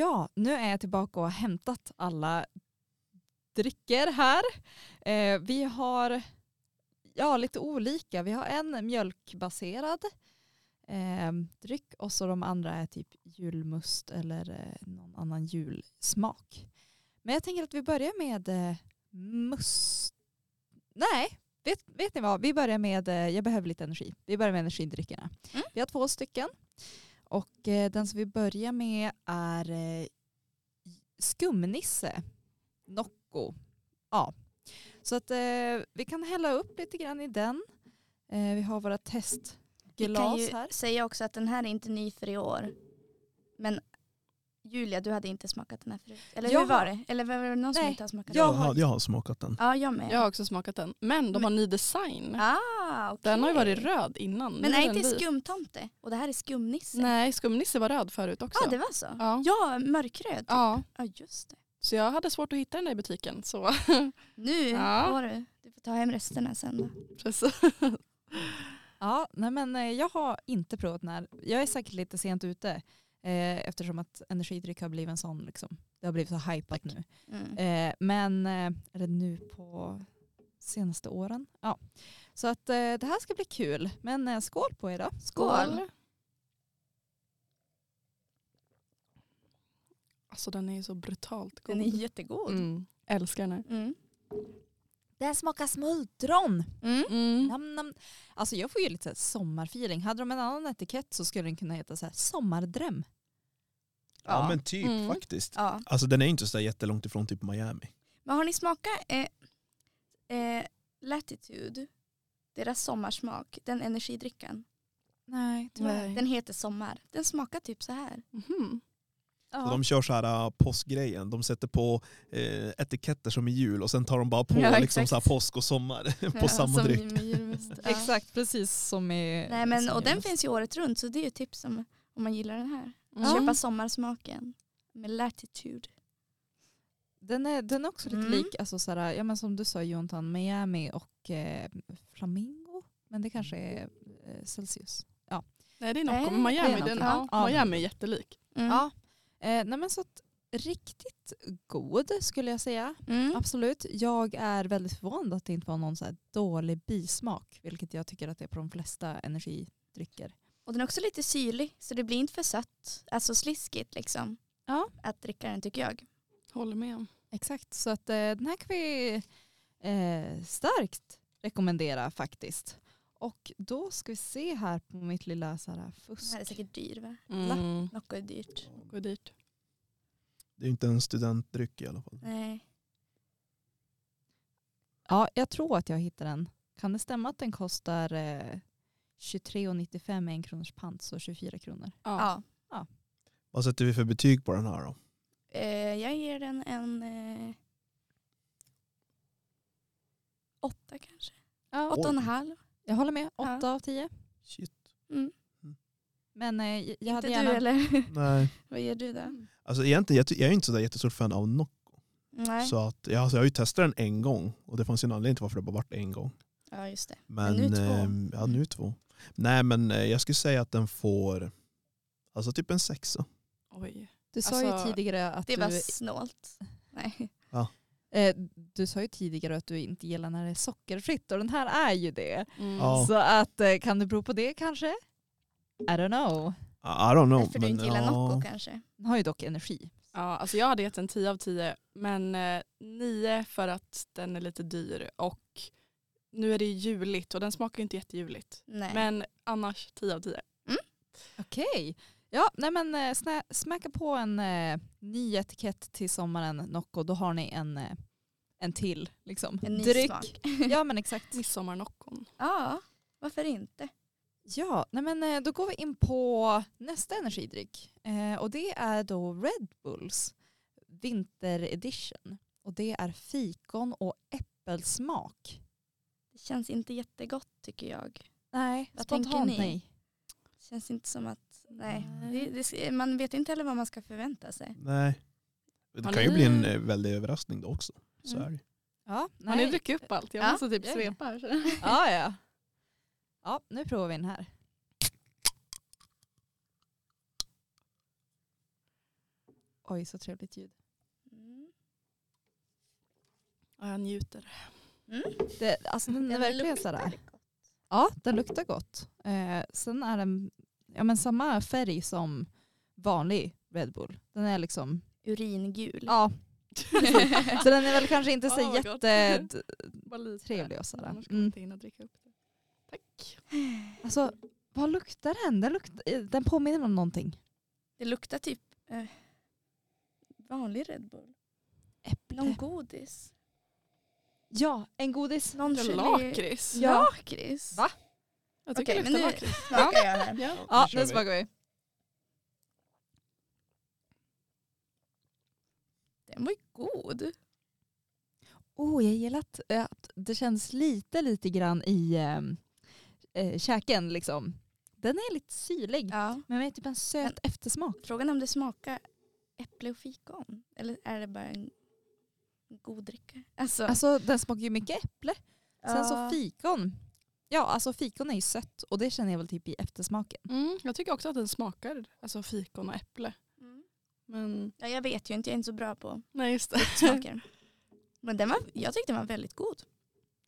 Ja, nu är jag tillbaka och har hämtat alla drycker här. Eh, vi har ja, lite olika. Vi har en mjölkbaserad eh, dryck och så de andra är typ julmust eller eh, någon annan julsmak. Men jag tänker att vi börjar med eh, must. Nej, vet, vet ni vad? Vi börjar med, eh, jag behöver lite energi. Vi börjar med energidryckerna. Mm. Vi har två stycken. Och eh, den som vi börjar med är eh, skumnisse. Nocco. Ja. Så att eh, vi kan hälla upp lite grann i den. Eh, vi har våra Vi kan testglas ju här. säga också att den här är inte ny för i år. Men Julia, du hade inte smakat den här förut. Eller Jag hur var har- det? Eller var det någon som Nej, inte har smakat jag den? Jag har, jag har smakat den. Ja, jag med. Jag har också smakat den. Men de har ny design. Ah, okej. Den har ju varit röd innan. Men är inte skumtomte? Och det här är skumnisse? Nej, skumnisse var röd förut också. Ja, det var så. Ja. Ja, mörkröd. Ja, Ja, just det. så jag hade svårt att hitta den där i butiken. Så. Nu Ja. får du. Du får ta hem resterna sen då. Precis. Ja, nej men eh, jag har inte provat den här. Jag är säkert lite sent ute eh, eftersom att energidryck har blivit en sån, liksom, det har blivit så hypat nu. Mm. Eh, men eh, är det nu på senaste åren? Ja. Så att eh, det här ska bli kul. Men eh, skål på er då. Skål. Alltså den är ju så brutalt god. Den är jättegod. mm. Älskar den här. Mm. Det smakar smuldron. Mm. Mm. Nam, nam. Alltså jag får ju lite sommarfeeling. Hade de en annan etikett så skulle den kunna heta så här sommardröm. Ja, men typ Mm. faktiskt. Ja. Alltså den är inte så där jättelångt ifrån typ Miami. Men har ni smakat eh, eh, Latitude? Deras sommarsmak, den energidrycken. Nej, tyvärr. Den heter Sommar. Den smakar typ så här. Mhm. Ja. Så de kör så här äh, påskgrejen. De sätter på eh, etiketter som är jul och sen tar de bara på Ja, liksom så här påsk och sommar på samma som dryck. Ja. Exakt, precis som i... Nej, men, som och i den finns ju året runt så det är ju tips om, om man gillar den här. Mm. Köpa sommarsmaken med Latitude. Den är, den är också lite Mm. lik, alltså såhär, ja, men som du sa Jonathan, Miami och eh, Flamingo. Men det kanske är eh, Celsius. Nej det är Nocco, men Miami, den, Ja. ja, Miami är jättelik. Mm. Ja. Eh, nej men så att, riktigt god skulle jag säga. Mm. Absolut. Jag är väldigt förvånad att det inte var någon så här dålig bismak, vilket jag tycker att det är på de flesta energidrycker. Och den är också lite syrlig så det blir inte för sött. Alltså sliskigt liksom. Ja. Att dricka den tycker jag. Håller med. Exakt, så att eh, den här kan vi eh, starkt rekommendera faktiskt. Och då ska vi se här på mitt lilla så här, Den fusk. här är säkert dyr va? Mm. Nocco är dyrt. Nocco är dyrt. Det är inte en studentdryck i alla fall. Nej. Ja, jag tror att jag hittar den. Kan det stämma att den kostar eh, 23,95 med en kronors pant, så 24 kronor? Ja. Ja. Vad sätter vi för betyg på den här då? Eh, den en eh, åtta kanske. Ja, Åtta och en halv. jag håller med. Ja. 8 av 10. Shit. Mm. Men eh, jag Inte hade du gärna... eller? Nej. Vad ger du då? Alltså egentligen, jag, är inte så där jättestort fan av Nocco. Nej. Så att, ja, alltså, jag har ju testat den en gång och det fanns ju en anledning till varför det bara varit en gång. Ja just det. Men, nu två. ehm, ja, nu två. Nej men eh, jag skulle säga att den får alltså typ en sexa. Oj. Du sa Alltså, ju tidigare att Det var du, snålt. Nej. eh, du sa ju tidigare att du inte gillar när det är sockerfritt och den här är ju det. Mm. Ja. Så att eh, kan det bero på det kanske? I don't know. I don't know. Du men, inte gillar ja. Nocco kanske. Den har ju dock energi. Ja, alltså jag hade gett en 10 av 10 men eh, 9 för att den är lite dyr och nu är det juligt och den smakar ju inte jättejuligt. Nej. Men annars 10 av 10. Okej. Ja, nej men eh, snä, smäcka på en eh, ny etikett till sommaren Nocco. Då har ni en, eh, en till liksom. en ny dryck. smak. Ja men exakt. Midsommarnockon. ja, varför inte? Ja, nej men eh, då går vi in på nästa energidryck. Eh, och det är då Red Bulls Winter Edition. Och det är fikon och äppelsmak. Det känns inte jättegott tycker jag. Nej, Vad tänker spontant ni? nej. Känns inte som att, nej. Nej. Det, det, man vet inte heller vad man ska förvänta sig. Nej. Det kan ju bli en eh, väldig överraskning då också. Så Mm. är det. Ja, Har ni druckit upp allt? Jag Ja, måste typ svepa här. Ja, ja. Ja, nu provar vi den här. Oj, så trevligt ljud. Mm. Ja, jag njuter. Mm. Det, alltså den är verkligen sådär. Ja, den luktar gott. Eh, sen är den ja, men samma färg som vanlig Red Bull. Den är liksom, Uringul. ja. så den är väl kanske inte så gott. jättetrevlig och sådär. Annars kommer Mm. inte hinna dricka upp det. Tack. Alltså, vad luktar den? Den, luktar, den påminner om någonting. Det luktar typ eh, vanlig Red Bull. Äpple. Någon godis. Ja, en godis. Någon lakrits. Ja. Lakrits? Va? Jag tycker Okej, det men nu smakar jag här. Ja. Ja, nu smakar vi. Den var ju god. Oh, jag gillar att, eh, att det känns lite, lite grann i eh, käken. Liksom. Den är lite syrlig, Ja. men med typ en söt eftersmak. Frågan är om det smakar äpple och fikon. Eller är det bara en god dricka? Alltså, Alltså den smakar ju mycket äpple. Sen så ja. fikon. Ja, alltså fikon är ju sött och det känner jag väl typ i eftersmaken. Mm, jag tycker också att den smakar alltså fikon och äpple. Mm. Men Ja, jag vet ju inte, jag är inte så bra på nej just det. smaker. Men den var, jag tyckte den var väldigt god.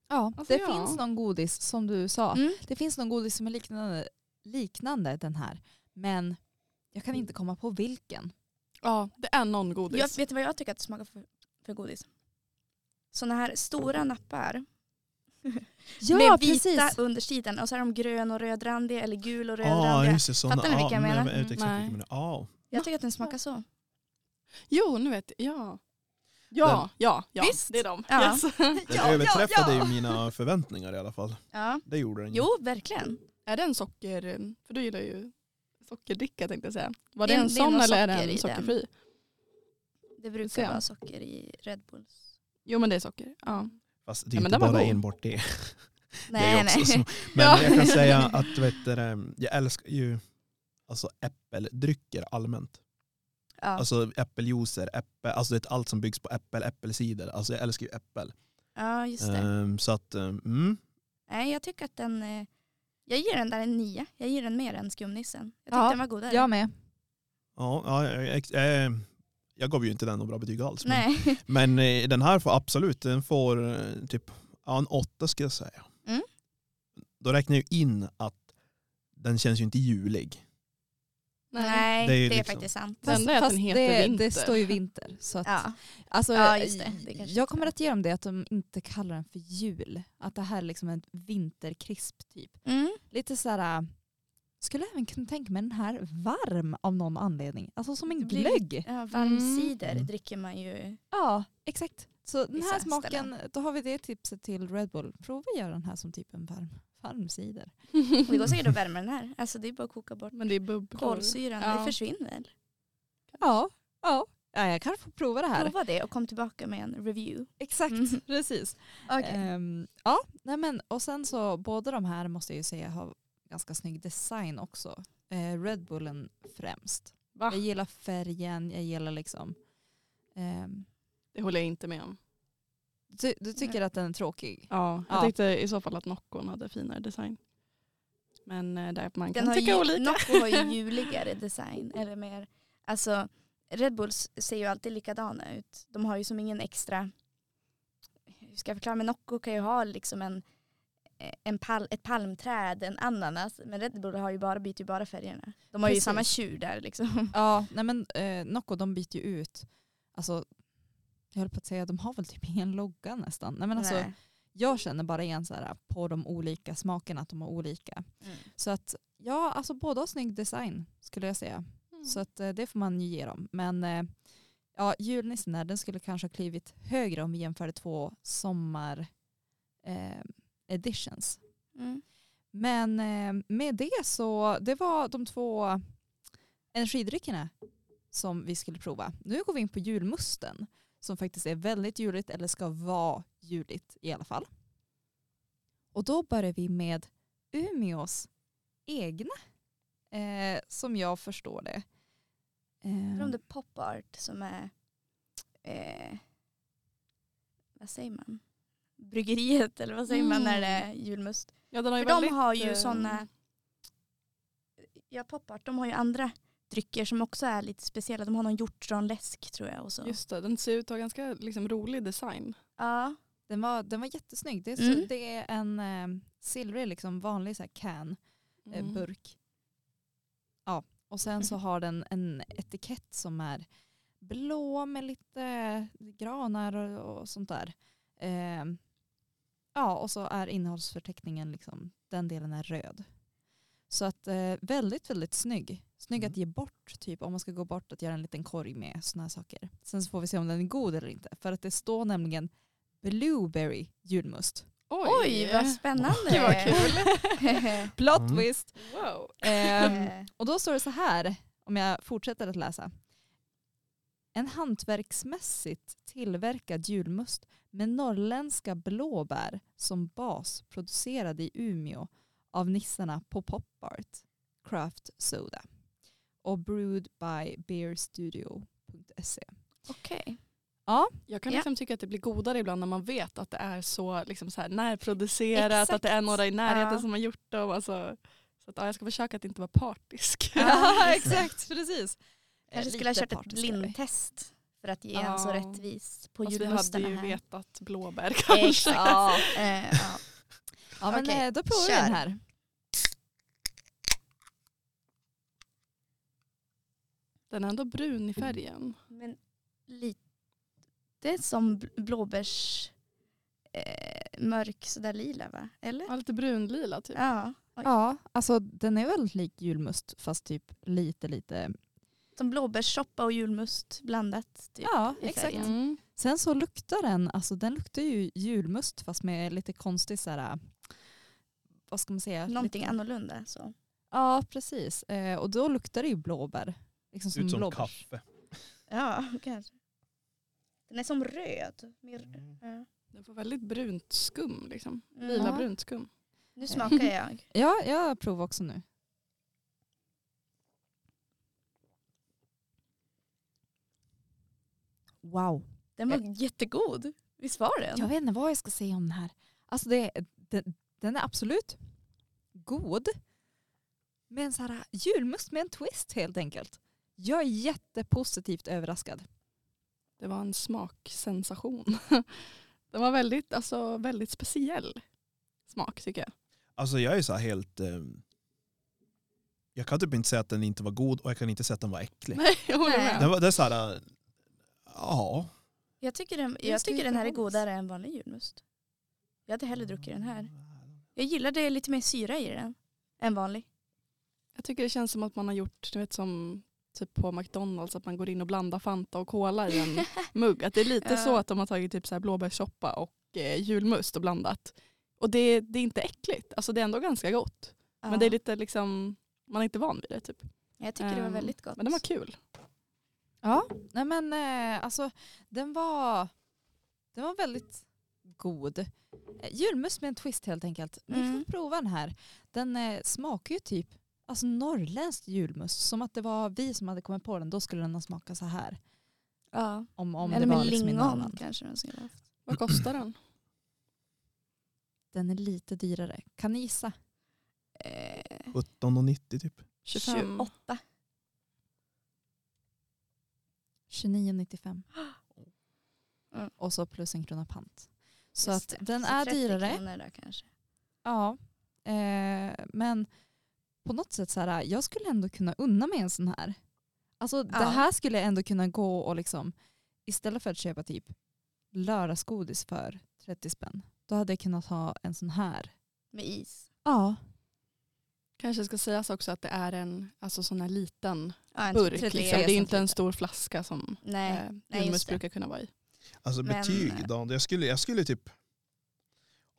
Ja, Alltså, det ja. finns någon godis som du sa. Mm. Det finns någon godis som är liknande, liknande den här. Men jag kan inte komma på vilken. Ja, det är någon godis. Jag, vet du vad jag tycker att det smakar för, för godis? Sådana här stora nappar Ja, med vita precis. undersidan och så är de grön och rödrandiga eller gul och Ja, rödrandiga. Såna, Fattar ni vilka jag ja, menar? men Jag vet exakt Nej. vilka jag menar. Ja. Jag tycker att den smakar så. Jo, nu vet jag. Ja. Ja, Den- ja, ja, Visst. det är de. Ja. Yes. Den Ja, överträffade ja, ja. ju mina förväntningar i alla fall. Ja. Det gjorde den ju. Jo, verkligen. Är det en socker, för du gillar ju sockerdricka tänkte jag säga. Var Det det en sån eller är den den. sockerfri? Det brukar vara socker i Red Bulls. Jo men det är socker. Ja. Fast det är Ja, inte bara enbart det. det Nej, är också nej. Men Ja. jag kan säga att vet du, det, jag älskar ju alltså, äppeldrycker allmänt. Ja. Alltså äppeljuicer, äppel, alltså det är allt som byggs på äppel, äppelcider. Alltså jag älskar ju äppel. ja, just det. Ehm, så att, ehm, mm, Nej, jag tycker att den... eh, Jag ger den där en nia. Jag ger den mer än skumnissen. Jag tyckte Ja, den var godare. Jag med. ja, ja, jag, jag, jag, jag gav ju inte den något bra betyg alls. Men, men eh, den här får absolut, den får eh, typ ja, en åtta ska jag säga. Mm. Då räknar jag in att den känns ju inte julig. Nej, Det det är är, ju liksom- faktiskt sant. Det är att den heter det, det står ju vinter. Så att, Ja. alltså, Ja, just det. Det jag är kommer att ge dem det att de inte kallar den för jul. Att det här är liksom en vinterkrisp typ. Mm. Lite sådär, skulle även kunna tänka mig den här varm av någon anledning. Alltså som en glögg. Ja, varm cider Mm. dricker man ju. Ja, exakt. Så den här smaken, ställen. då har vi det tipset till Red Bull. Prova att göra den här som typ en varm, varm cider. Det går säkert att värma den här. Alltså det är bara att koka bort Men det är bubblor. kolsyran. Ja. Det försvinner? Ja, ja. ja jag kan få prova det här. Prova det och kom tillbaka med en review. Exakt, Mm. precis. Ehm, ja, nej men, och sen så båda de här måste jag ju säga har ganska snygg design också. Eh, Red Bullen främst. Va? Jag gillar färgen, jag gillar liksom... ehm, Det håller jag inte med om. du, du tycker att den är tråkig? Ja, jag Ja. tyckte i så fall att Noccon hade finare design. Men eh, där man Den kan tycka ju, olika. Nocco har ju juligare design. Eller mer, alltså Red Bulls ser ju alltid likadana ut. De har ju som ingen extra, hur ska jag förklara, men Nocco kan ju ha liksom en, en pal, ett palmträd, en ananas. Men Red Bull har ju bara, byter ju bara färgerna. De har ju Precis. samma tjur där liksom. Ja, nej men eh, Nocco de byter ju ut, alltså jag höll på att säga de har väl typ ingen logga nästan. Nej, men alltså, Nej. jag känner bara igen så här, på de olika smakerna att de har olika. Mm. Så att ja, alltså båda har snygg design skulle jag säga. Mm. Så att, eh, det får man ju ge dem. Men eh, ja, julnissen där, den skulle kanske ha klivit högre om vi jämförde två sommar eh, editions. Mm. Men eh, med det så, det var de två energidryckerna som vi skulle prova. Nu går vi in på julmusten som faktiskt är väldigt juligt eller ska vara juligt i alla fall. Och då börjar vi med Umeås egna eh, som jag förstår det. Eh, det är pop art som är, eh, vad säger man? Bryggeriet eller vad säger man när det är julmust? Ja, den har ju För de väldigt, har ju eh, sådana, ja pop art, de har ju andra drycker som också är lite speciella. De har någon hjortronläsk tror jag. Och så. Just det, den ser ut att ha ganska liksom, rolig design. Ja. Den var, den var jättesnygg. Det är, så, Mm. det är en eh, silvrig liksom, vanlig så här, can, eh, Mm. burk. Ja, och sen så har den en etikett som är blå med lite granar och, och sånt där. Eh, ja, och så är innehållsförteckningen, liksom, den delen är röd. Så att eh, väldigt, väldigt snygg. Snygg att Mm. ge bort, typ om man ska gå bort att göra en liten korg med sådana här saker. Sen så får vi se om den är god eller inte. För att det står nämligen blueberry julmust. Oj, vad spännande. Gud vad kul. Plot Mm. twist! Wow. Ehm, Eh, och då står det så här, om jag fortsätter att läsa. En hantverksmässigt tillverkad julmust med norrländska blåbär som bas producerad i Umeå av nissarna på Popart Craft Soda och brewed by beerstudio.se. Okej. Ja, Jag kan Ja. liksom tycka att det blir godare ibland när man vet att det är så liksom så här, närproducerat, att det är Exakt. några i närheten Ja. som har gjort det. Och alltså, så att, ja, jag ska försöka att inte vara partisk. ja exakt, precis. Kanske skulle ha kört ett blindtest för att ge en så Ja. rättvis på Fast vi hade julmusten ju här. vetat blåbär kanske. Exakt. Ja, Eh, ja. ja men Okej, eh, då provar vi den här. Den är ändå brun i färgen. Men lite som bl- blåbärs eh, mörk sådär lila va? Eller? Ja, lite brunlila typ. Ja. Oj. Ja, alltså den är väldigt lik julmust fast typ lite lite. Som blåbärssoppa och julmust blandat. Typ. Ja, exakt. Mm. Sen så luktar den, alltså den luktar ju julmust fast med lite konstig så här, vad ska man säga? Någonting lite, annorlunda. Så. Ja, precis. Eh, och då luktar det ju blåbär. Liksom Ser ut som blåbärs. kaffe. Ja, kanske. Den är som röd. Mer, ja. Den får väldigt brunt skum. Liksom. Mm. Lila Ja. brunt skum. Nu smakar jag. Ja, jag provar också nu. Wow. Den var jättegod. Visst var den? Jag vet inte vad jag ska säga om den här. Alltså det, den, den är absolut god. Men en så här julmust med en twist helt enkelt. Jag är jättepositivt överraskad. Det var en smaksensation. Den var väldigt, alltså, väldigt speciell smak tycker jag. Alltså jag är så här helt... Eh, jag kan typ inte säga att den inte var god och jag kan inte säga att den var äcklig. Nej, jag håller med. Den var, det är så här... Ja. Jag tycker den, Jag tycker den här är godare än vanlig julmust. Jag hade hellre druckit den här. Jag gillar det lite mer syra i den än vanlig. Jag tycker det känns som att man har gjort, du vet som typ på McDonalds, att man går in och blandar Fanta och Cola i en mugg. Att det är lite Ja. så att de har tagit typ så här blåbärssoppa och eh, julmust och blandat. Och det, det är inte äckligt, alltså det är ändå ganska gott. Men det är lite liksom, man är inte van vid det typ. Jag tycker det var Ehm, väldigt gott. Men den var kul. Ja, nej men eh, alltså den var, den var väldigt god. Eh, julmust med en twist helt enkelt. Ni Mm. får prova den här. Den eh, smakar ju typ alltså norrländsk julmust. Som att det var vi som hade kommit på den. Då skulle den ha smakat så här. ja. Om, om Eller det var med liksom lingon kanske de skulle ha haft. Vad kostar den? Den är lite dyrare. Kan ni gissa? Eh, 17,90 typ. 25. 28. 29,95. Mm. Och så plus en krona pant. Så Just att det. den Så är 30 dyrare. kronor Då, kanske. Ja, eh, men på något sätt så här, jag skulle ändå kunna unna mig en sån här. Alltså det Ja. här skulle jag ändå kunna gå och liksom, istället för att köpa typ lördagsgodis för 30 spänn, då hade jag kunnat ha en sån här. Med is. Ja. Kanske ska sägas också att det är en alltså sån här liten Ja, en burk. 33 Liksom. Det är inte en stor flaska som Nej, eh, nej brukar kunna vara i. Alltså Men- betyg då? Jag skulle, jag skulle typ...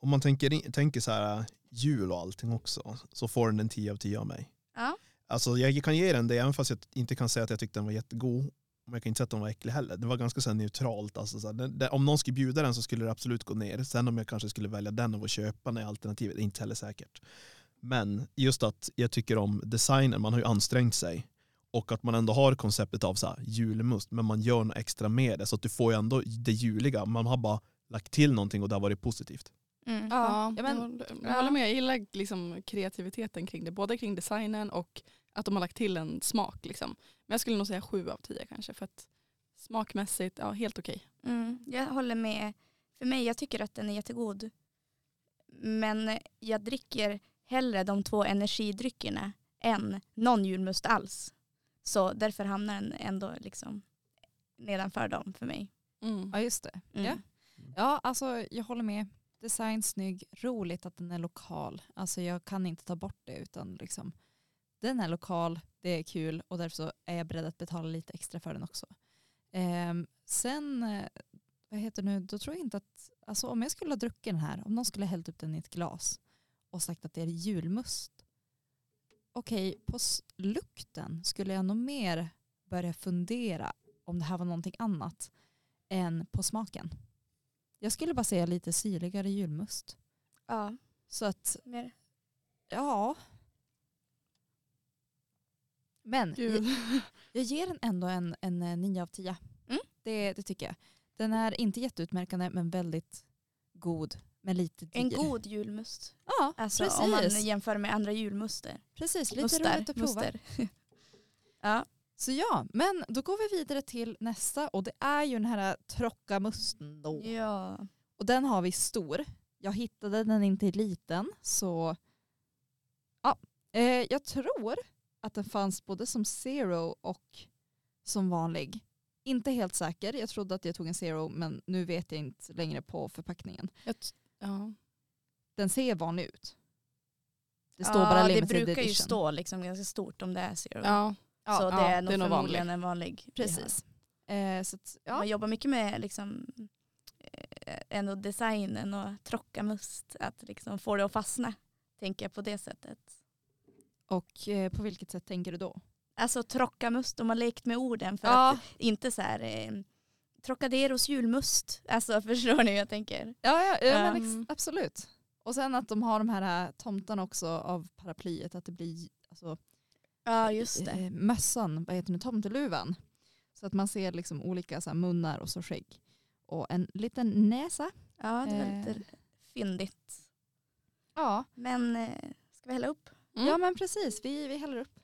Om man tänker, tänker så här jul och allting också så får den en 10 av 10 av mig. Ja. Alltså jag kan ge den det även fast jag inte kan säga att jag tyckte den var jättegod. Men jag kan inte säga att den var äcklig heller. Det var ganska så här neutralt. Alltså så här, det, det, om någon skulle bjuda den så skulle det absolut gå ner. Sen om jag kanske skulle välja den och köpa den alternativet är inte heller säkert. Men just att jag tycker om designen, man har ju ansträngt sig. Och att man ändå har konceptet av så här, julmust men man gör något extra med det. Så att du får ju ändå det juliga. Man har bara lagt till någonting och det har varit positivt. Mm. Ja, ja, jag, men, håller, jag ja. håller med. Jag gillar liksom kreativiteten kring det. Både kring designen och att de har lagt till en smak. Liksom. Men jag skulle nog säga sju av tio kanske. För att smakmässigt, ja helt okej. Mm, jag håller med. För mig, jag tycker att den är jättegod. Men jag dricker hellre de två energidryckerna än någon julmust alls. Så därför hamnar den ändå liksom nedanför dem för mig. Mm. Ja just det. Mm. Ja. ja, alltså jag håller med. Design snygg, roligt att den är lokal. Alltså jag kan inte ta bort det utan liksom den är lokal, det är kul och därför så är jag beredd att betala lite extra för den också. Ehm, sen, eh, vad heter det nu, då tror jag inte att, alltså om jag skulle ha druckit den här, om någon skulle ha hällt upp den i ett glas och sagt att det är julmust. Okej, på s- lukten skulle jag nog mer börja fundera om det här var någonting annat än på smaken. Jag skulle bara säga lite syrligare julmust. Ja, Så att, mer. ja. Men jag, jag ger den ändå en, en eh, 9 av 10. Mm. Det, det tycker jag. Den är inte jätteutmärkande men väldigt god. Men lite. En god julmust. Ja, Alltså precis. om man jämför med andra julmuster. precis. Lite Mustar, roligt att prova. muster. ja, Så ja, men då går vi vidare till nästa och det är ju den här trockamusten då. ja. Och den har vi stor. Jag hittade den inte i liten så ja, eh, jag tror att den fanns både som zero och som vanlig. Inte helt säker, jag trodde att jag tog en zero men nu vet jag inte längre på förpackningen. Jag ja. Den ser vanlig ut. Det står ja, bara det limited brukar ju edition. stå liksom ganska stort om det är zero. Ja. Ja, så det ja, är nog det är nog förmodligen en vanlig. vi har. Precis. Eh, så att, ja. Man jobbar mycket med liksom, eh, ändå designen och trockamust. Att liksom få det att fastna. Tänker jag på det sättet. Och eh, på vilket sätt tänker du då? Alltså trockamust, de har lekt med orden för Ja. att inte så här eh, Trocaderos julmust. Alltså förstår ni hur jag tänker? Ja, ja, ja men Mm. ex- absolut. Och sen att de har de här äh, tomtarna också av paraplyet, att det blir alltså, Ja just det. eh, mössan, vad heter det, tomteluvan. Så att man ser liksom olika så munnar och så skägg. Och en liten näsa. Ja det var lite Eh. fyndigt. Ja, Men eh, ska vi hälla upp? Mm. ja men precis. Vi, vi häller upp.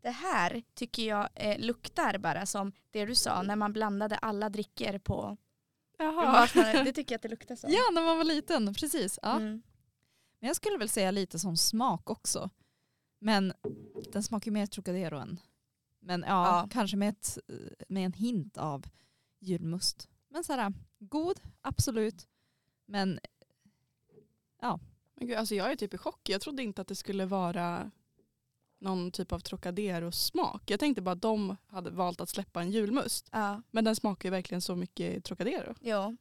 Det här tycker jag eh, luktar bara som det du sa när man blandade alla drickor på Jaha. Det tycker jag att det luktar som. Ja, när man var liten. Precis. Ja. Mm. Men jag skulle väl säga lite som smak också. Men den smakar mer Trocadero än. Men ja, Ja. kanske med, ett, med en hint av julmust. Men så här, god, absolut. Men Men gud, alltså jag är typ i chock. Jag trodde inte att det skulle vara någon typ av Trocadero-smak. Jag tänkte bara att de hade valt att släppa en julmust. Ja, Men den smakar ju verkligen så mycket Trocadero. jo.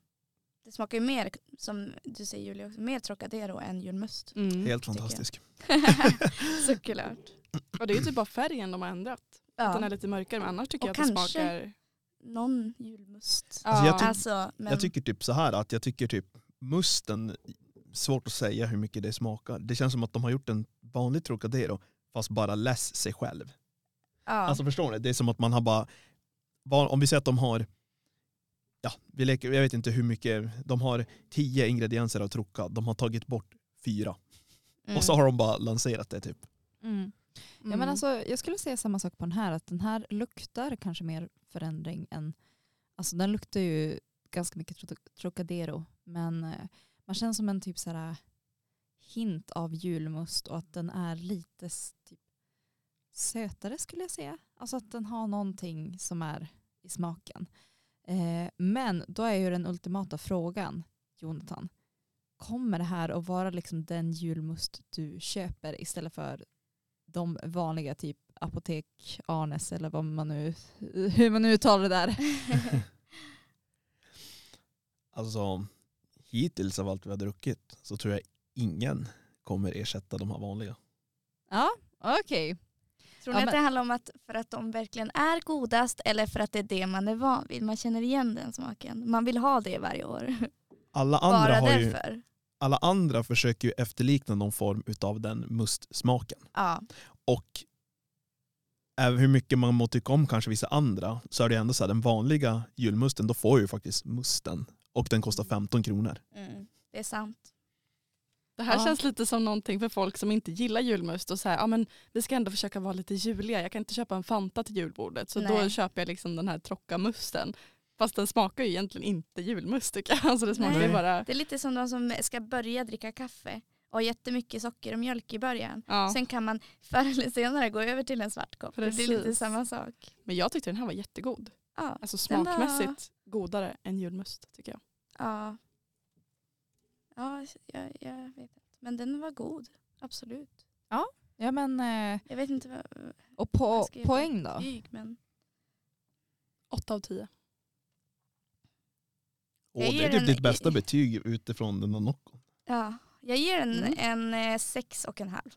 Det smakar ju mer, som du säger Julia, också, mer Trocadero än julmust. Mm. Helt fantastisk. Såklart. Och det är ju typ bara färgen de har ändrat. Att den är Ja. lite mörkare. Men annars tycker Och jag att det kanske- smakar... Någon julmust. Alltså, jag tyck- Alltså, men, Jag tycker typ så här att jag tycker typ musten, svårt att säga hur mycket det smakar. Det känns som att de har gjort en vanlig Trocadero fast bara less sig själv. ja. Alltså förstår ni? Det är som att man har bara, om vi säger att de har, ja, vi leker, jag vet inte hur mycket, de har tio ingredienser av Trocca, de har tagit bort fyra. Mm. Och så har de bara lanserat det typ. mm. Ja, Mm. men alltså, jag skulle säga samma sak på den här. Att den här luktar kanske mer förändring än... Alltså den luktar ju ganska mycket tro- Trocadero. Men eh, man känner som en typ så här hint av julmust och att den är lite typ, sötare skulle jag säga. Alltså att den har någonting som är i smaken. Eh, men då är ju den ultimata frågan, Jonathan. Kommer det här att vara liksom den julmust du köper istället för de vanliga typ apotek Arnes eller vad man nu, hur man nu uttalar det där. Alltså hittills av allt vi har druckit så tror jag ingen kommer ersätta de här vanliga. Ja, okej. Tror ni Ja, att men- det handlar om att för att de verkligen är godast eller för att det är det man är van vid? Man känner igen den smaken. Man vill ha det varje år. Alla andra, Bara har ju, alla andra försöker ju efterlikna någon form av den mustsmaken. Ja. Och även hur mycket man må tycka om kanske vissa andra så är det ändå så här den vanliga julmusten, då får ju faktiskt musten och den kostar 15 kronor. Mm, det är sant. Det här Ja. känns lite som någonting för folk som inte gillar julmust och så här, ja men vi ska ändå försöka vara lite juliga. Jag kan inte köpa en Fanta till julbordet så då Nej. köper jag liksom den här trocka-musten. Fast den smakar ju egentligen inte julmust tycker jag. Alltså det smakar Nej. bara, Det är lite som de som ska börja dricka kaffe och har jättemycket socker och mjölk i början. ja. Sen kan man förr eller senare gå över till en svart kopp. Det blir lite Precis. samma sak. Men jag tyckte den här var jättegod. Ja, Alltså Den var- smakmässigt godare än julmust tycker jag. ja. Ja jag, jag vet inte. Men den var god. Absolut. Ja men, eh, Jag vet inte vad och skrev poäng då? betyg men Åtta av tio. Och Jag det är typ den ditt bästa betyg utifrån den Nocco. ja, jag ger den Mm. en eh, sex och en halv.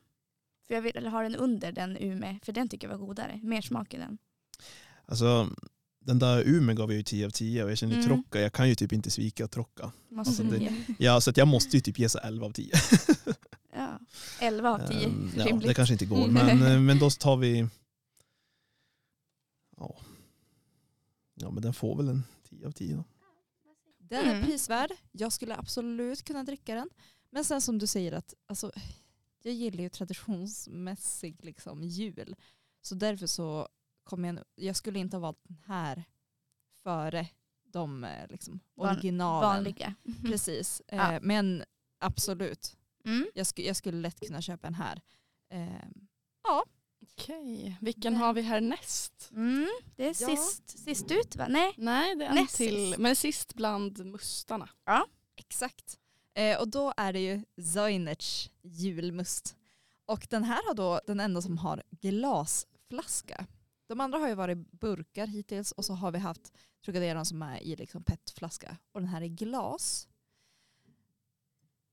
För jag vill ha den under den Ume, för den tycker jag var godare. Mer smak i den. Alltså, den där Umeå gav jag ju 10 av 10 och jag känner Mm. Trocka, jag kan ju typ inte svika Trocka. Måste Alltså, det-. Ja, så att jag måste ju typ ge sig 11 av 10. Ja, 11 av 10. Ehm, ja, det kanske inte går, men, eh, men då tar vi... Ja. ja, men den får väl en 10 av 10 då. Den är Mm. prisvärd. Jag skulle absolut kunna dricka den. Men sen som du säger att alltså, jag gillar ju traditionsmässig liksom, jul. Så därför så kommer jag, jag skulle inte ha valt den här före de eh, liksom, originalen. Vanliga. Precis. Ja. Eh, men absolut, Mm. jag, sku, jag skulle lätt kunna köpa en här. Eh, Okej, vilken har vi härnäst? Mm. Det är Ja. sist, sist ut va? Nej. Nej, det är Näst till. sist. Men sist bland mustarna. Exakt. Eh, och då är det ju Zeunerts julmust. Och den här har då den enda som har glasflaska. De andra har ju varit burkar hittills och så har vi haft Trocadero som är i liksom petflaska. Och den här är glas.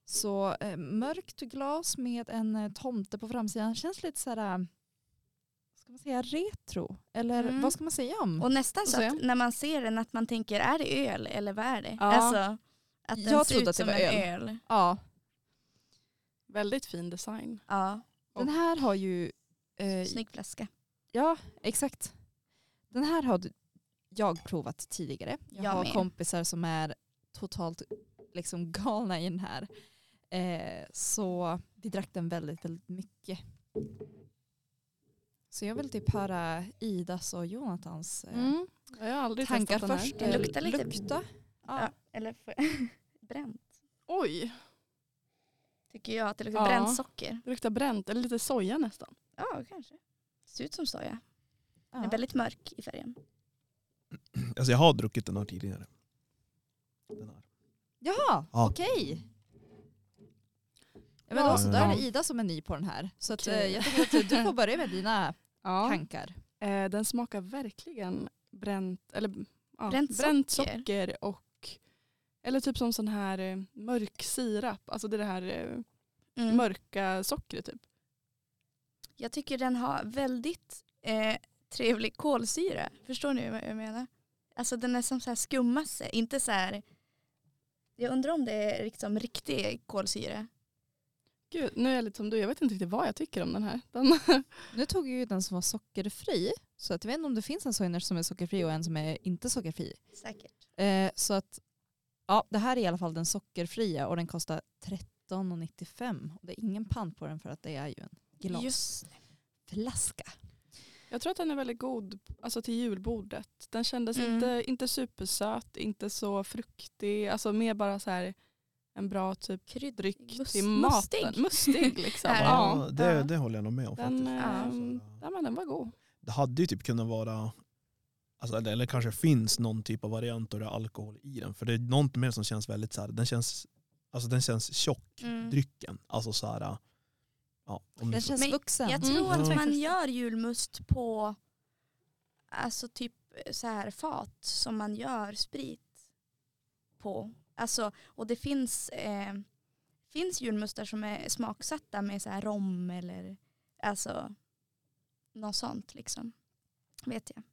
Så eh, mörkt glas med en eh, tomte på framsidan. Känns lite så här, eh, ska man säga retro? Eller Mm. vad ska man säga om? Och nästan så att när man ser den att man tänker är det öl eller vad är det? Ja. Alltså att den Jag ser trodde ut att det som var en öl. öl. ja, Väldigt fin design. Ja, den här har ju eh, snygg flaska. Ja, exakt. Den här har jag provat tidigare. Jag, Jag har med. kompisar som är totalt liksom galna i den här. Eh, så vi drack den väldigt, väldigt mycket. Så jag vill typ höra Idas och Jonathans eh, Mm. Jag har aldrig tankar först. Den luktar lite- Lukta. Ja. Ja. Eller bränt. Oj, Tycker jag att det luktar Ja. bränt socker. det luktar bränt. Eller lite soja nästan. Ja, kanske. Ser ut som soja. Den är väldigt mörk i färgen. Alltså jag har druckit den här tidigare. Den här. Jaha, Ja. okej. Ja, men då, så då är det. Ida som är ny på den här. Så att, eh, jag tycker att du får börja med dina Ja. tankar. Eh, den smakar verkligen bränt, eller, ja, Bränt bränt, socker. socker. och eller typ som sån här eh, mörk sirap. Alltså det här eh, Mm. mörka sockret typ. Jag tycker den har väldigt eh, trevlig kolsyra. Förstår ni vad jag menar? Alltså den är som så här skummasse, inte så här. Jag undrar om det är liksom riktig kolsyra. Gud, nu är jag lite som du, jag vet inte riktigt vad jag tycker om den här. Den, Nu tog jag ju den som var sockerfri. Så att jag vet inte om det finns en Soiner som är sockerfri och en som är inte sockerfri. Säkert. Eh, så att ja, det här är i alla fall den sockerfria och den kostar 13,95. Och det är ingen pant på den för att det är ju en glasflaska. jag tror att den är väldigt god alltså till julbordet. Den kändes Mm. inte, inte supersöt, inte så fruktig. Alltså mer bara så här en bra typ dryck Must- till maten. mustig. Mustig liksom. Det? ja. Ja, det, det håller jag nog med om Den, faktiskt. Så, ja, men den var god. Det hade ju typ kunnat vara, alltså, eller- eller kanske finns någon typ av variant där det är alkohol i den. För det är något mer som känns väldigt så här, den känns, alltså den känns tjock, Mm. drycken. Alltså så här, ja. Om ni- känns Men vuxen. Jag Mm. tror att Ja. man gör julmust på alltså typ så här fat som man gör sprit på. Alltså, och det finns, eh, finns julmustar som är smaksatta med så här rom eller alltså något sånt liksom. Vet jag.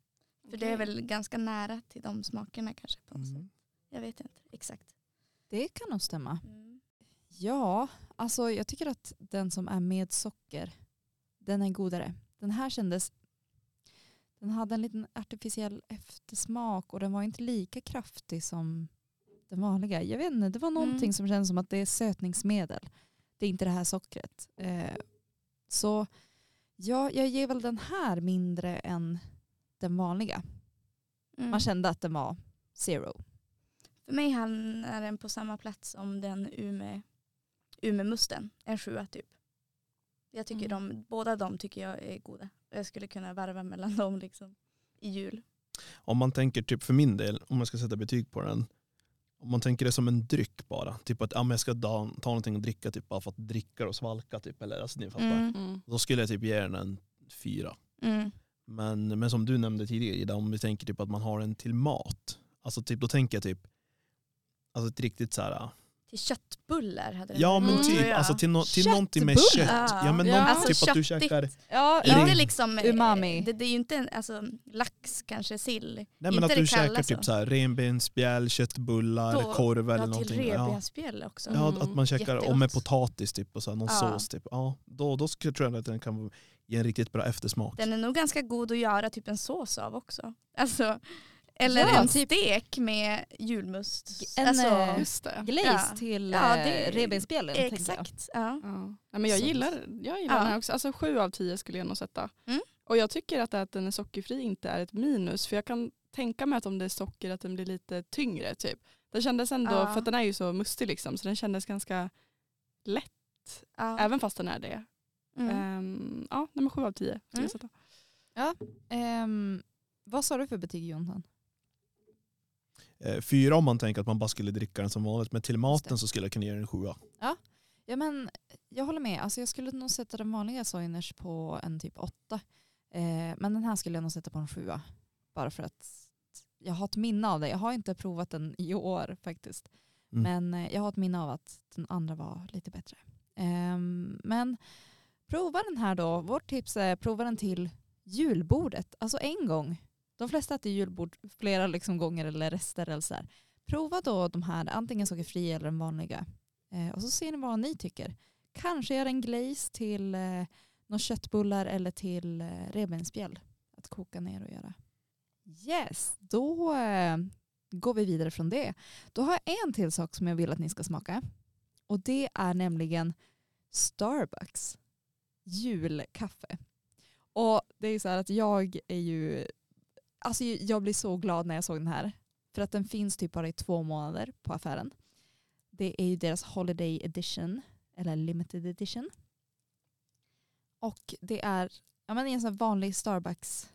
För det är väl ganska nära till de smakerna kanske. På något sätt. Mm. Jag vet inte exakt. Det kan nog stämma. Mm. Ja, alltså jag tycker att den som är med socker, den är godare. Den här kändes, den hade en liten artificiell eftersmak och den var inte lika kraftig som den vanliga. Jag vet inte, det var någonting Mm. som känns som att det är sötningsmedel. Det är inte det här sockret. Eh, så ja, jag ger väl den här mindre än den vanliga. Mm. Man kände att den var zero. För mig hamnar den på samma plats som den Ume, Umemusten. En sjua typ. Jag tycker Mm. de, båda de tycker jag är goda. Jag skulle kunna varva mellan dem liksom i jul. Om man tänker typ för min del, om man ska sätta betyg på den. Om man tänker det som en dryck bara. Typ att ja, men jag ska ta, ta någonting och dricka typ bara för att dricka och svalka. Typ, eller, alltså, ni fattar. Mm. Mm. Då skulle jag typ ge den en fyra. Mm. Men, men som du nämnde tidigare Ida, om vi tänker typ att man har den till mat. Alltså typ, då tänker jag typ alltså ett riktigt så här. Till köttbullar hade den Ja men god, typ, alltså till, no, till någonting med kött. Ja men Ja. någon, Alltså typ att du köttigt. käkar, Ja, Inte liksom eh, Umami. Det, det är ju inte en, alltså, lax kanske, sill. nej men Inte att du käkar så. typ så här renbensspjäll, köttbullar, Då- korv eller Ja, till någonting. Ja. revbensspjäll också. Ja, Mm. att man käkar Jättegott. och med potatis typ och så här, någon Ja. sås typ. Ja, då, då skulle- tror jag att den kan ge en riktigt bra eftersmak. Den är nog ganska god att göra typ en sås av också. Alltså, eller Ja, en typ- stek med julmust. En, alltså, eh. Glaze Ja. till Ja, ja, det- revbensspjällen. tänkte jag. exakt. Ja. Ja. Men jag gillar, jag gillar Ja. den här också. Alltså sju av tio skulle jag nog sätta. Mm. Och jag tycker att, att den är sockerfri inte är ett minus. För jag kan tänka mig att om det är socker att den blir lite tyngre. Typ. Den kändes ändå, Ja. för att den är ju så mustig liksom, så den kändes ganska lätt. Ja. Även fast den är det. Mm. Ehm, ja, nej, men sju av tio skulle Mm. jag sätta. Ehm, vad sa du för betyg Jonathan? Eh, Fyra om man tänker att man bara skulle dricka den som vanligt. Men till maten så skulle jag kunna ge den en sjua. Ja, men jag håller med. Alltså, jag skulle nog sätta den vanliga Soiners på en typ åtta. Eh, men den här skulle jag nog sätta på en sjua. Bara för att jag har ett minne av det. Jag har inte provat den i år faktiskt. Mm. Men eh, jag har ett minne av att den andra var lite bättre. Ehm, men prova den här då. Vårt tips är prova den till julbordet. Alltså en gång. De flesta äter julbord flera liksom gånger eller rester eller så här. Prova då de här, antingen sockerfria eller den vanliga. Eh, och så ser ni vad ni tycker. Kanske göra en glaze till eh, några köttbullar eller till eh, revbensspjäll. Att koka ner och göra. Yes, då eh, går vi vidare från det. Då har jag en till sak som jag vill att ni ska smaka. Och det är nämligen Starbucks julkaffe. Och det är så här att jag är ju, alltså jag blir så glad när jag såg den här. För att den finns typ bara i två månader på affären. Det är ju deras Holiday Edition, eller Limited Edition. Och det är ja, men en sån vanlig Starbucks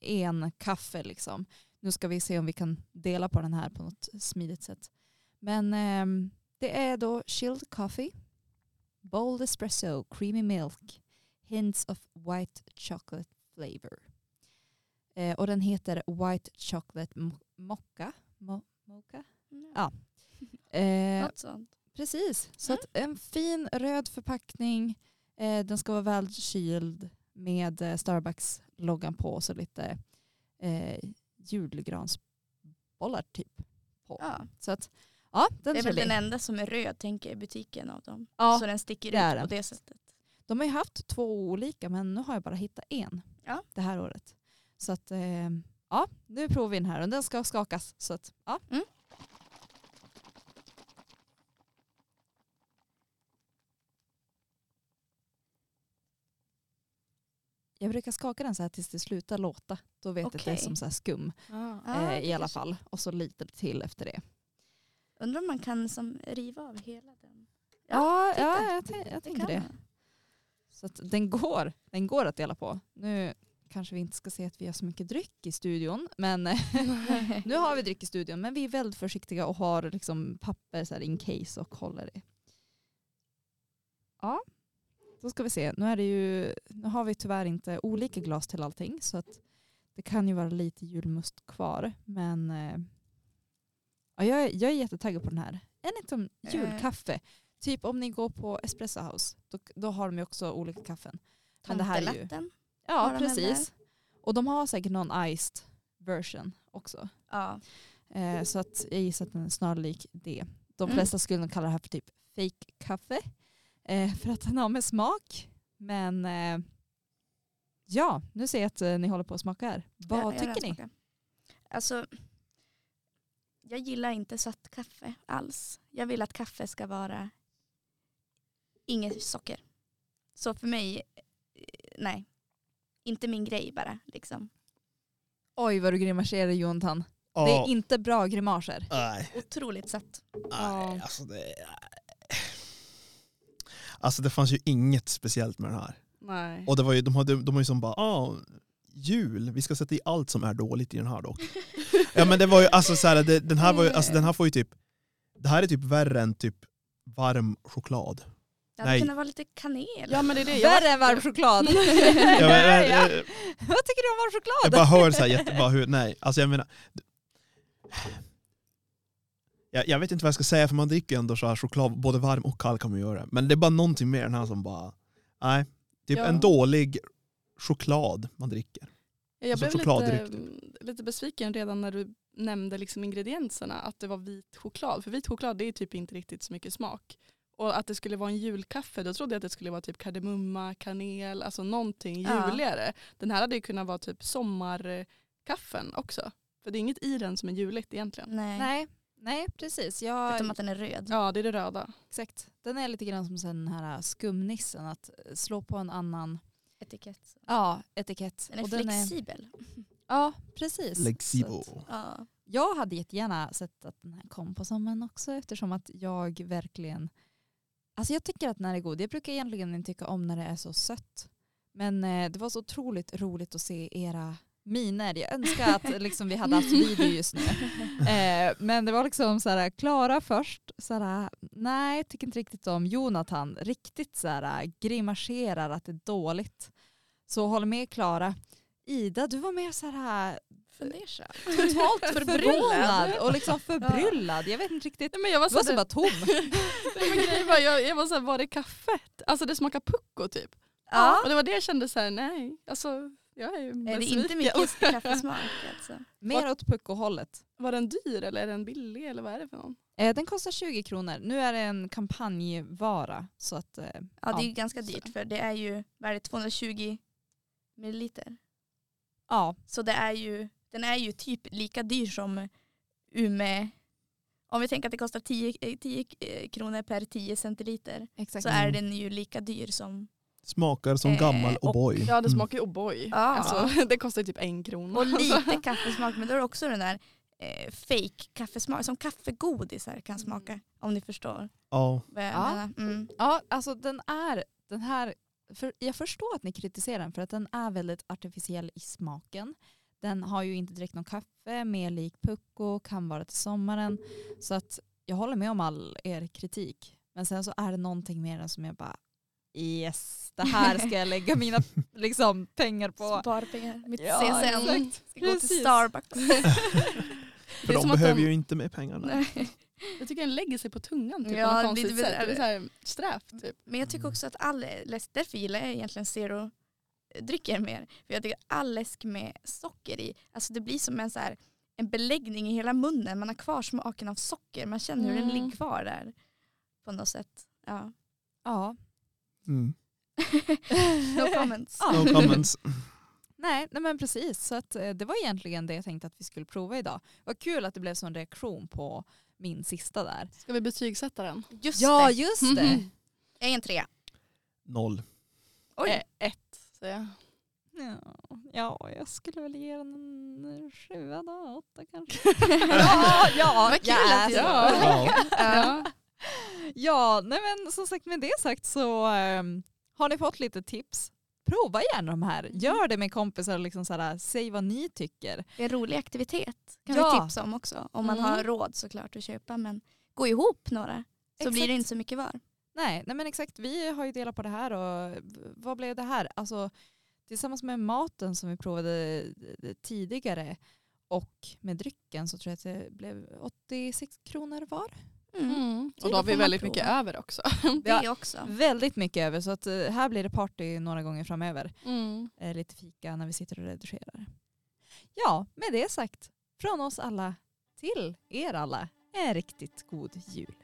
en kaffe liksom. Nu ska vi se om vi kan dela på den här på något smidigt sätt. Men eh, det är då chilled coffee, bold espresso, creamy milk, hints of white chocolate flavor. Eh, och den heter White Chocolate Mo- Mocha. Mo- mocha? Ja. Eh, Något sånt. Precis, så Mm. en fin röd förpackning. Eh, den ska vara väl kyld med eh, Starbucks-loggan på och så lite eh, julgransbollar typ på. Ja. Så att, ja, Det är väl den enda som är röd tänker jag i butiken av dem. Ja, Så den sticker ut på det sättet. de har ju haft två olika men nu har jag bara hittat en Ja. det här året. Så att, eh, ja, nu provar vi den här och den ska skakas. Så att, ja. Mm. Jag brukar skaka den så här tills det slutar låta. Då vet jag att det är som så här skum. Ah. Ja, eh, det i alla fall. Och så lite till efter det. Undrar om man kan som riva av hela den. Ja, titta. ja jag, jag Det tänker det. man. Så den, går, den går att dela på. Nu kanske vi inte ska säga att vi har så mycket dryck i studion. Men nu har vi dryck i studion. Men vi är väldigt försiktiga och har liksom papper så här in case och håller det. Ja, då ska vi se. Nu, är det ju, nu har vi tyvärr inte olika glas till allting. Så att det kan ju vara lite julmust kvar. Men eh, ja, jag, är- jag är jättetaggad på den här. En liksom Eh. julkaffe. Typ om ni går på Espresso House, då, då har de ju också olika kaffen. Det Tomtelatten. Ja, väl precis. Och de har säkert någon iced version också. Ja. Eh, så att jag gissar att den är snarlik det. De Mm. flesta skulle nog kalla det här för typ fake kaffe. Eh, för att den har med smak. Men eh, Ja, nu ser jag att eh, ni håller på att smaka här. Vad jag tycker ni? Alltså, jag gillar inte sött kaffe alls. Jag vill att kaffe ska vara inget socker. Så för mig, eh, nej. Inte min grej bara. Liksom. Oj vad du grimaserar Jonathan. Ja, Det är inte bra grimaser. nej, Otroligt sött. nej, alltså det... Alltså det fanns ju inget speciellt med den här. Nej. Och det var ju, de, hade, de var ju som bara, ah, jul, vi ska sätta i allt som är dåligt i den här dock. ja men det var ju, alltså så här, det, den här var ju, alltså den här får ju typ, det här är typ värre än typ varm choklad. Det hade Nej. kunnat vara lite kanel. Ja men det är det. Jag Värre än varm choklad. Ja, men, Ja. eh, Vad tycker du om varm Jag choklad? bara hör så här jätte, bara hur, nej, alltså jag menar. Jag, jag vet inte vad jag ska säga för man dricker ju ändå så här choklad, både varm och kall kan man göra. Men det är bara någonting med den här som bara, nej. Typ Ja. en dålig choklad man dricker. Jag Alltså blev lite, lite besviken redan när du nämnde liksom ingredienserna, att det var vit choklad. För vit choklad det är typ inte riktigt så mycket smak. Och att det skulle vara en julkaffe, då trodde jag att det skulle vara typ kardemumma, kanel, alltså någonting Ja. juligare. Den här hade ju kunnat vara typ sommarkaffen också. För det är inget i den som är juligt egentligen. Nej. Nej, nej precis. Jag, Förutom att den är röd. Ja, det är det röda. exakt. Den är lite grann som den här skumnissen, att slå på en annan Etikett. ja, etikett. Den är Och flexibel. ja, precis. Flexibo. Så att Ja. Jag hade jättegärna sett att den här kom på sommaren också eftersom att jag verkligen Alltså jag tycker att den här är god. Jag brukar egentligen inte tycka om när det är så sött. Men eh, det var så otroligt roligt att se era miner. Jag önskar att liksom, vi hade haft video just nu. Eh, men det var liksom så här, Klara först, så här, nej jag tycker inte riktigt om Jonathan. Riktigt så här, grimaserar att det är dåligt. Så håller med Klara. Ida, du var mer så här Fundersam. totalt Förbryllad. och liksom förbryllad. Jag vet inte riktigt. Nej, men jag var Du var så, så bara tom. Nej, var, jag, jag var så här, var det kaffet? Alltså det smakar pucko typ. Ja. Och det var det jag kände så här, nej, alltså jag är ju Är det inte mycket kaffesmak alltså? Mer åt pucko-hållet. Var den dyr eller är den billig eller vad är det för någon? Eh, den kostar 20 kronor. Nu är det en kampanjvara. Så att, eh, Ja det är ju Ja, ganska så. dyrt för det är ju vad är det, 220 milliliter. ja, Så det är ju, den är ju typ lika dyr som Ume. Om vi tänker att det kostar 10, eh, 10 eh, kronor per 10 centiliter exakt. så är den ju lika dyr som Smakar som Eh, gammal och- O'boy. Ja det smakar ju O'boy. Ja. Alltså, det kostar typ en krona. och lite kaffesmak men då är det också den där eh, fake kaffesmak som kaffegodisar kan smaka om ni förstår Ja, Ja. Mm. Ja, alltså den är den här. För jag förstår att ni kritiserar den för att den är väldigt artificiell i smaken. Den har ju inte direkt någon kaffe, mer lik pucko, kan vara till sommaren. Så att jag håller med om all er kritik. Men sen så är det någonting med den som jag bara yes, det här ska jag lägga mina liksom, pengar på. Sparpengar, mitt Ja, CSN. exakt. Ska gå till. Starbucks. för de behöver de- ju inte med pengarna. Nej. Jag tycker den lägger sig på tungan typ, Ja, det på något konstigt sätt. väl- Det är så här strävt typ. Men jag tycker också att all läsk, därför gillar jag egentligen zero drycker mer. För jag tycker all läsk med socker i, alltså det blir som en, så här, en beläggning i hela munnen. Man har kvar smaken av socker. Man känner hur den Mm. ligger kvar där. På något sätt. Ja. Ja. Mm. no comments. No comments. Nej, nej men precis. Så att, eh, det var egentligen det jag tänkte att vi skulle prova idag. Vad kul att det blev sån reaktion på min sista där. Ska vi betygsätta den? Just Ja, det. just det. Jag är en trea. Noll. Oj. Eh, ett säger jag. Ja, ja, jag skulle väl ge den en sjua då, åtta kanske. Ja, ja, Vad kul är att du-. Ja. Ja. Ja, nej men som sagt med det sagt så ehm, har ni fått lite tips. Prova gärna de här. Gör det med kompisar och liksom såhär, säg vad ni tycker. Det är en rolig aktivitet. kan Ja. vi tipsa om också. Om man Mm. har råd såklart att köpa. Men gå ihop några. Så Exakt. blir det inte så mycket var. Nej, nej men exakt. Vi har ju delat på det här och vad blev det här? Alltså tillsammans med maten som vi provade eh, tidigare och med drycken så tror jag att det blev 86 kronor var. Mm. Mm. Så Och då har vi väldigt prova. mycket över också. Det också. Väldigt mycket över så att eh, här blir det party några gånger framöver. Mm. Eh, Lite fika när vi sitter och redigerar. Ja, med det sagt från oss alla till er alla en riktigt god jul.